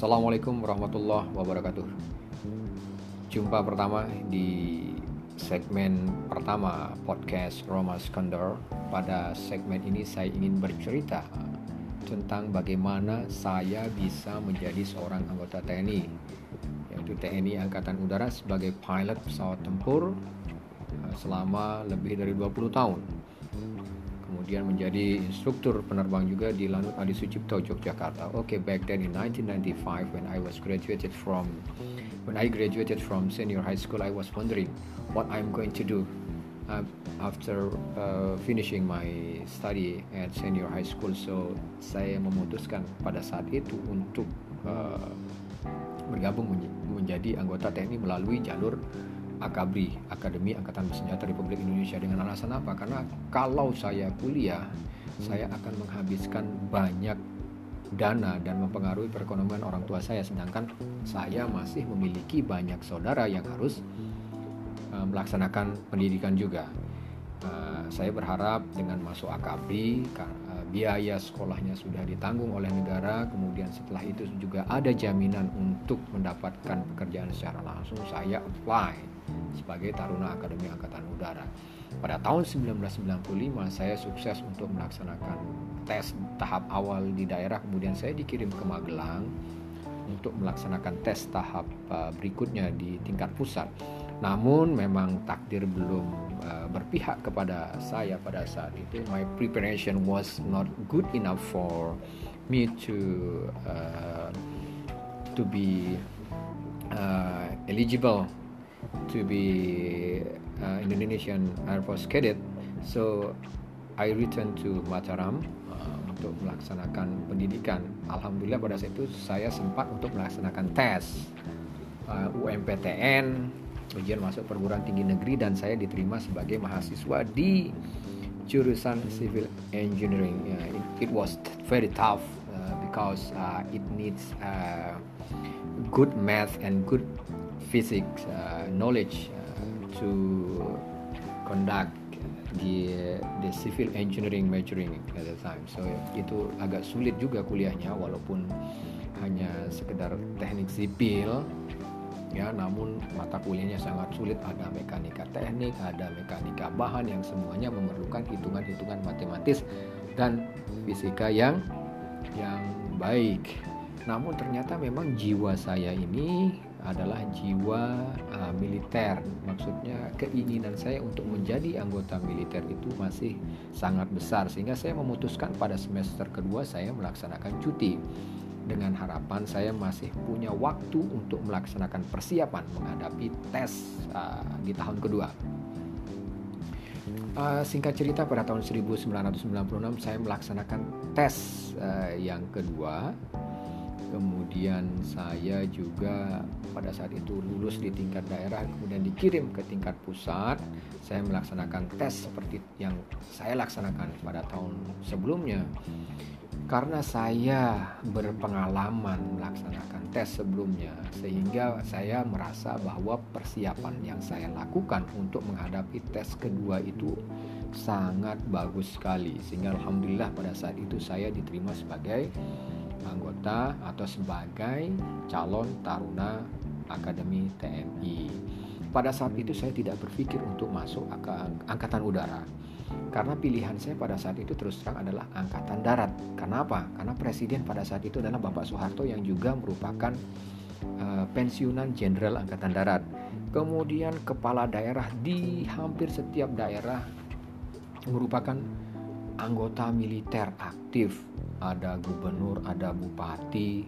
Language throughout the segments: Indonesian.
Assalamualaikum warahmatullahi wabarakatuh. Jumpa pertama di segmen pertama podcast Roma Skandar. Pada segmen ini saya ingin bercerita tentang bagaimana saya bisa menjadi seorang anggota TNI yaitu TNI Angkatan Udara sebagai pilot pesawat tempur eh, selama lebih dari 20 tahun kemudian menjadi instruktur penerbang juga di Lanut Adi Sucipto Yogyakarta. Oke, okay, back then in 1995 when I was graduated from when I graduated from senior high school, I was wondering what I'm going to do uh, after uh, finishing my study at senior high school. So saya memutuskan pada saat itu untuk uh, bergabung menjadi anggota TNI melalui jalur Akabri, Akademi Angkatan Bersenjata Republik Indonesia dengan alasan apa? Karena kalau saya kuliah, saya akan menghabiskan banyak dana dan mempengaruhi perekonomian orang tua saya sedangkan saya masih memiliki banyak saudara yang harus uh, melaksanakan pendidikan juga. Uh, saya berharap dengan masuk Akabri biaya sekolahnya sudah ditanggung oleh negara, kemudian setelah itu juga ada jaminan untuk mendapatkan pekerjaan secara langsung, saya apply sebagai Taruna Akademi Angkatan Udara. Pada tahun 1995 saya sukses untuk melaksanakan tes tahap awal di daerah, kemudian saya dikirim ke Magelang untuk melaksanakan tes tahap uh, berikutnya di tingkat pusat. Namun memang takdir belum uh, berpihak kepada saya pada saat itu. My preparation was not good enough for me to uh, to be uh, eligible to be uh, Indonesian Air Force cadet. So I returned to Mataram untuk melaksanakan pendidikan. Alhamdulillah pada saat itu saya sempat untuk melaksanakan tes uh, UMPTN, ujian masuk perguruan tinggi negeri dan saya diterima sebagai mahasiswa di jurusan civil engineering. Uh, it, was very tough uh, because uh, it needs uh, good math and good physics uh, knowledge uh, to conduct di the civil engineering majoring at the time. So itu agak sulit juga kuliahnya walaupun hanya sekedar teknik sipil ya namun mata kuliahnya sangat sulit. Ada mekanika teknik ada mekanika bahan yang semuanya memerlukan hitungan-hitungan matematis dan fisika yang yang baik. Namun ternyata memang jiwa saya ini adalah jiwa uh, militer. Maksudnya keinginan saya untuk menjadi anggota militer itu masih sangat besar. Sehingga saya memutuskan pada semester kedua saya melaksanakan cuti dengan harapan saya masih punya waktu untuk melaksanakan persiapan menghadapi tes uh, di tahun kedua. Uh, singkat cerita pada tahun 1996 saya melaksanakan tes uh, yang kedua. Kemudian saya juga pada saat itu lulus di tingkat daerah kemudian dikirim ke tingkat pusat. Saya melaksanakan tes seperti yang saya laksanakan pada tahun sebelumnya karena saya berpengalaman melaksanakan tes sebelumnya sehingga saya merasa bahwa persiapan yang saya lakukan untuk menghadapi tes kedua itu sangat bagus sekali sehingga alhamdulillah pada saat itu saya diterima sebagai anggota atau sebagai calon taruna Akademi TNI. Pada saat itu saya tidak berpikir untuk masuk angkatan udara. Karena pilihan saya pada saat itu terus terang adalah angkatan darat. Kenapa? Karena presiden pada saat itu adalah Bapak Soeharto yang juga merupakan uh, pensiunan jenderal angkatan darat. Kemudian kepala daerah di hampir setiap daerah merupakan anggota militer aktif, ada gubernur, ada bupati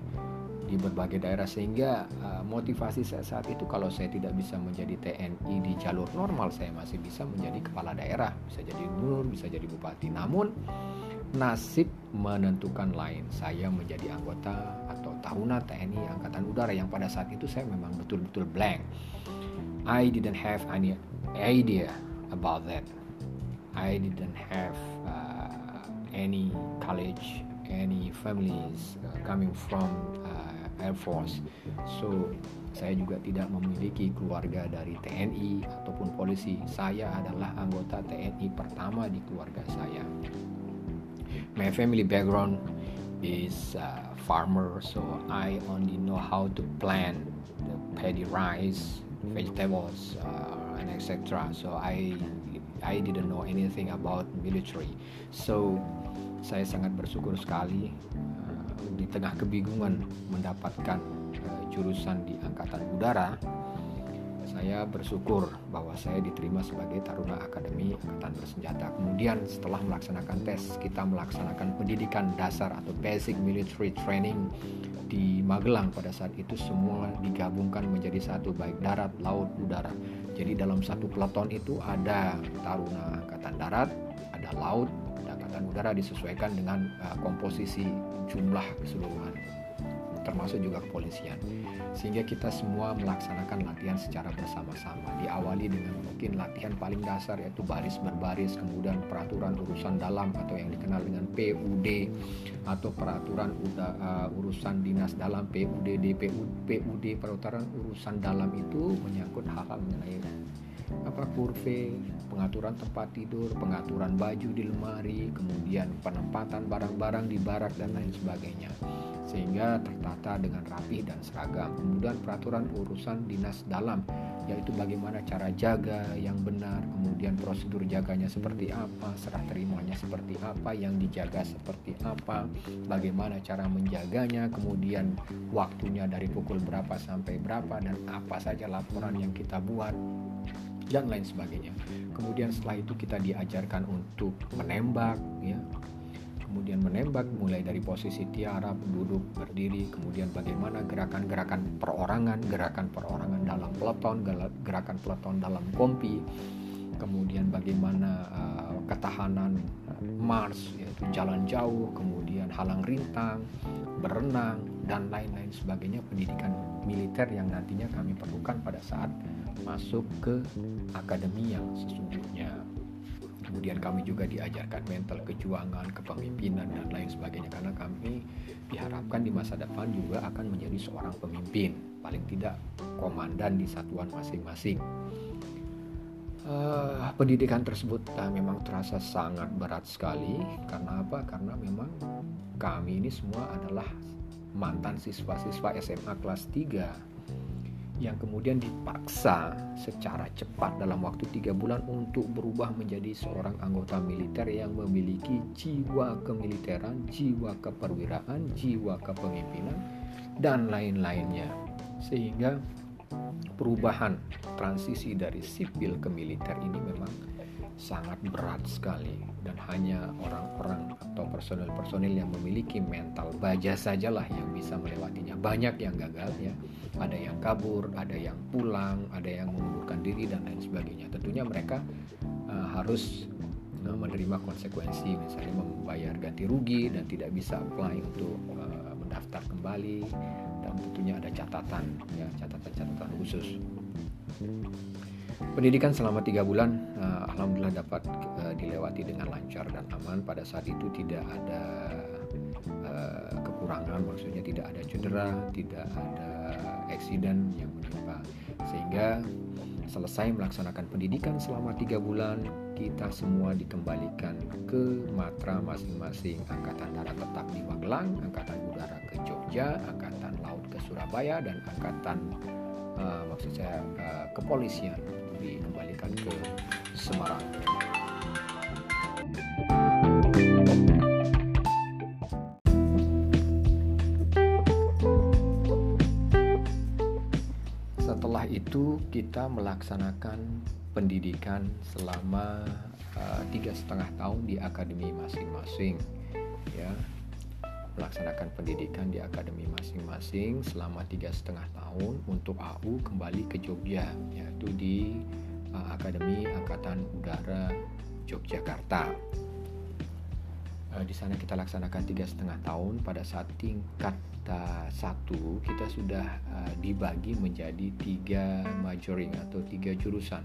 di berbagai daerah sehingga uh, motivasi saya saat itu kalau saya tidak bisa menjadi TNI di jalur normal saya masih bisa menjadi kepala daerah, bisa jadi gubernur, bisa jadi bupati. Namun nasib menentukan lain. Saya menjadi anggota atau taruna TNI Angkatan Udara yang pada saat itu saya memang betul-betul blank. I didn't have any idea about that. I didn't have uh, any college, any families uh, coming from Air Force. So saya juga tidak memiliki keluarga dari TNI ataupun polisi. Saya adalah anggota TNI pertama di keluarga saya. My family background is a farmer, so I only know how to plant the paddy rice, vegetables, uh, and etc. So I I didn't know anything about military. So saya sangat bersyukur sekali uh, di tengah kebingungan mendapatkan uh, jurusan di angkatan udara saya bersyukur bahwa saya diterima sebagai Taruna Akademi Angkatan Bersenjata. Kemudian setelah melaksanakan tes, kita melaksanakan pendidikan dasar atau basic military training di Magelang pada saat itu semua digabungkan menjadi satu baik darat, laut, udara. Jadi dalam satu peleton itu ada Taruna Angkatan Darat, ada laut, ada Angkatan Udara disesuaikan dengan uh, komposisi jumlah keseluruhan termasuk juga kepolisian. Sehingga kita semua melaksanakan latihan secara bersama-sama. Diawali dengan mungkin latihan paling dasar yaitu baris berbaris, kemudian peraturan urusan dalam atau yang dikenal dengan PUD atau peraturan uh, urusan dinas dalam PUD, DPU, PUD peraturan urusan dalam itu menyangkut hal-hal mengenai apa kurve, pengaturan tempat tidur, pengaturan baju di lemari, kemudian penempatan barang-barang di barak dan lain sebagainya sehingga tertata dengan rapi dan seragam. Kemudian peraturan urusan dinas dalam yaitu bagaimana cara jaga yang benar, kemudian prosedur jaganya seperti apa, serah terimanya seperti apa, yang dijaga seperti apa, bagaimana cara menjaganya, kemudian waktunya dari pukul berapa sampai berapa dan apa saja laporan yang kita buat dan lain sebagainya. Kemudian setelah itu kita diajarkan untuk menembak ya kemudian menembak mulai dari posisi tiarap, duduk, berdiri, kemudian bagaimana gerakan-gerakan perorangan, gerakan perorangan dalam peleton, gerakan peleton dalam kompi, kemudian bagaimana uh, ketahanan mars yaitu jalan jauh, kemudian halang rintang, berenang dan lain-lain sebagainya pendidikan militer yang nantinya kami perlukan pada saat masuk ke akademi yang sesungguhnya kemudian kami juga diajarkan mental kejuangan, kepemimpinan dan lain sebagainya karena kami diharapkan di masa depan juga akan menjadi seorang pemimpin, paling tidak komandan di satuan masing-masing. Uh, pendidikan tersebut uh, memang terasa sangat berat sekali karena apa? Karena memang kami ini semua adalah mantan siswa-siswa SMA kelas 3 yang kemudian dipaksa secara cepat dalam waktu tiga bulan untuk berubah menjadi seorang anggota militer yang memiliki jiwa kemiliteran, jiwa keperwiraan, jiwa kepemimpinan, dan lain-lainnya. Sehingga perubahan transisi dari sipil ke militer ini memang sangat berat sekali dan hanya orang-orang atau personel-personel yang memiliki mental baja sajalah yang bisa melewatinya. Banyak yang gagal ya, ada yang kabur, ada yang pulang, ada yang mengundurkan diri dan lain sebagainya. Tentunya mereka uh, harus uh, menerima konsekuensi, misalnya membayar ganti rugi dan tidak bisa apply untuk uh, mendaftar kembali tentunya ada catatan ya catatan-catatan khusus. Pendidikan selama tiga bulan, uh, alhamdulillah dapat uh, dilewati dengan lancar dan aman. Pada saat itu tidak ada uh, kekurangan, maksudnya tidak ada cedera, tidak ada eksiden yang menimpa. Sehingga selesai melaksanakan pendidikan selama tiga bulan, kita semua dikembalikan ke matra masing-masing. Angkatan Darat tetap di Magelang, Angkatan Udara ke Jogja, Angkatan Surabaya, dan Angkatan uh, maksud saya uh, kepolisian dikembalikan ke Semarang. Setelah itu kita melaksanakan pendidikan selama uh, tiga setengah tahun di akademi masing-masing ya melaksanakan pendidikan di akademi masing-masing selama tiga setengah tahun untuk AU kembali ke Jogja yaitu di uh, Akademi Angkatan Udara Yogyakarta. Uh, di sana kita laksanakan tiga setengah tahun pada saat tingkat uh, satu kita sudah uh, dibagi menjadi tiga majoring atau tiga jurusan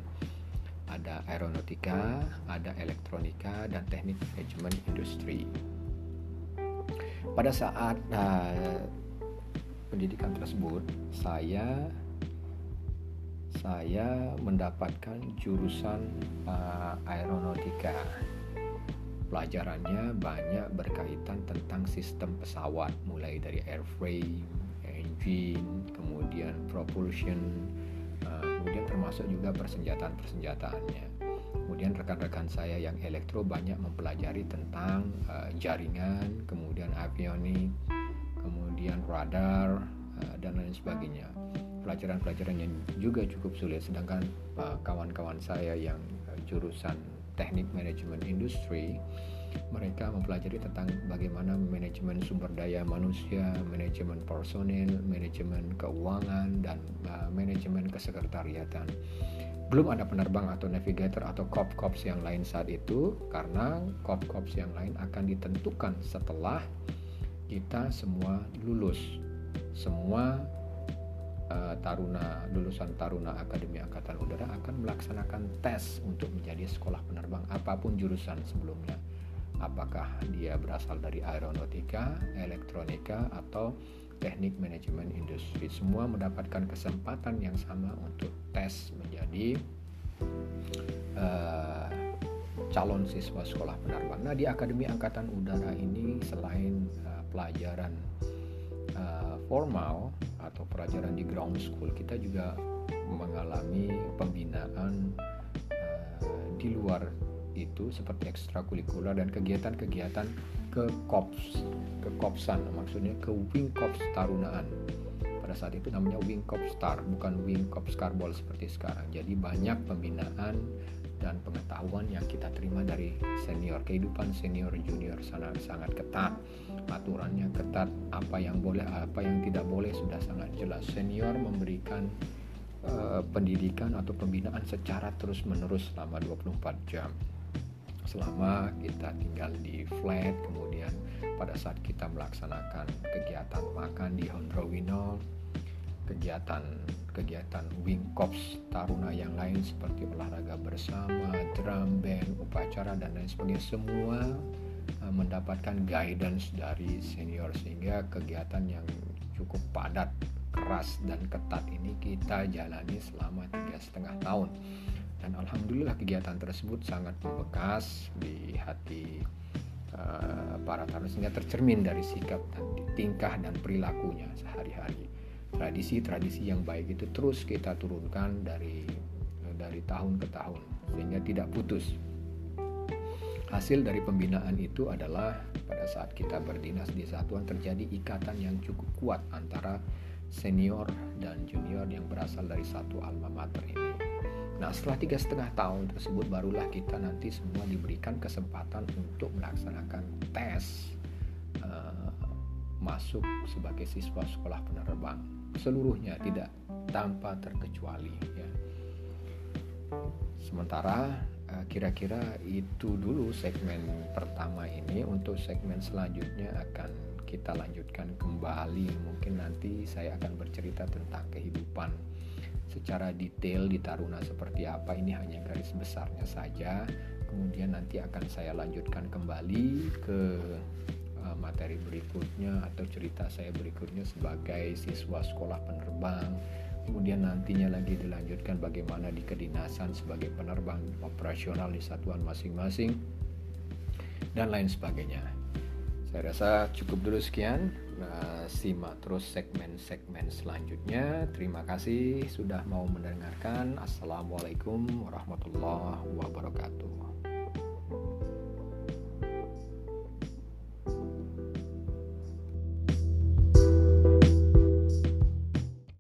ada aeronautika, ada elektronika, dan teknik manajemen industri pada saat uh, pendidikan tersebut saya saya mendapatkan jurusan uh, aeronautika pelajarannya banyak berkaitan tentang sistem pesawat mulai dari airframe, engine, kemudian propulsion, uh, kemudian termasuk juga persenjataan-persenjataannya. Kemudian rekan-rekan saya yang elektro banyak mempelajari tentang uh, jaringan, kemudian avionik, kemudian radar uh, dan lain sebagainya. Pelajaran-pelajaran yang juga cukup sulit sedangkan kawan-kawan uh, saya yang uh, jurusan teknik manajemen industri mereka mempelajari tentang bagaimana manajemen sumber daya manusia, manajemen personil, manajemen keuangan, dan uh, manajemen kesekretariatan. Belum ada penerbang atau navigator atau kop-kops yang lain saat itu karena kop-kops yang lain akan ditentukan setelah kita semua lulus. Semua uh, taruna lulusan taruna Akademi Angkatan Udara akan melaksanakan tes untuk menjadi sekolah penerbang apa pun jurusan sebelumnya. Apakah dia berasal dari aeronautika, elektronika atau teknik manajemen industri. Semua mendapatkan kesempatan yang sama untuk tes menjadi uh, calon siswa sekolah penerbang. Nah, di Akademi Angkatan Udara ini selain uh, pelajaran uh, formal atau pelajaran di ground school kita juga mengalami pembinaan uh, di luar itu seperti ekstrakurikuler dan kegiatan-kegiatan ke kops ke kopsan maksudnya ke wing kops tarunaan. Pada saat itu namanya wing kops star bukan wing kops karbol seperti sekarang. Jadi banyak pembinaan dan pengetahuan yang kita terima dari senior. Kehidupan senior junior sangat sangat ketat. Aturannya ketat. Apa yang boleh apa yang tidak boleh sudah sangat jelas. Senior memberikan uh, pendidikan atau pembinaan secara terus menerus selama 24 jam selama kita tinggal di flat kemudian pada saat kita melaksanakan kegiatan makan di Hondrowino kegiatan kegiatan wing corps taruna yang lain seperti olahraga bersama, drum band, upacara dan lain sebagainya semua uh, mendapatkan guidance dari senior sehingga kegiatan yang cukup padat, keras dan ketat ini kita jalani selama tiga setengah tahun dan alhamdulillah kegiatan tersebut sangat membekas di hati uh, para taruna sehingga tercermin dari sikap dan tingkah dan perilakunya sehari-hari tradisi-tradisi yang baik itu terus kita turunkan dari dari tahun ke tahun sehingga tidak putus. Hasil dari pembinaan itu adalah pada saat kita berdinas di satuan terjadi ikatan yang cukup kuat antara senior dan junior yang berasal dari satu alma mater ini. Nah setelah tiga setengah tahun tersebut barulah kita nanti semua diberikan kesempatan untuk melaksanakan tes uh, masuk sebagai siswa sekolah penerbang. Seluruhnya tidak tanpa terkecuali ya. Sementara eh, kira-kira itu dulu segmen pertama ini. Untuk segmen selanjutnya akan kita lanjutkan kembali. Mungkin nanti saya akan bercerita tentang kehidupan secara detail di Taruna seperti apa ini hanya garis besarnya saja. Kemudian nanti akan saya lanjutkan kembali ke Eh, materi berikutnya atau cerita saya berikutnya sebagai siswa sekolah penerbang. Kemudian nantinya lagi dilanjutkan bagaimana di kedinasan sebagai penerbang operasional di satuan masing-masing dan lain sebagainya saya rasa cukup dulu sekian nah, simak terus segmen-segmen selanjutnya. Terima kasih sudah mau mendengarkan. Assalamualaikum warahmatullahi wabarakatuh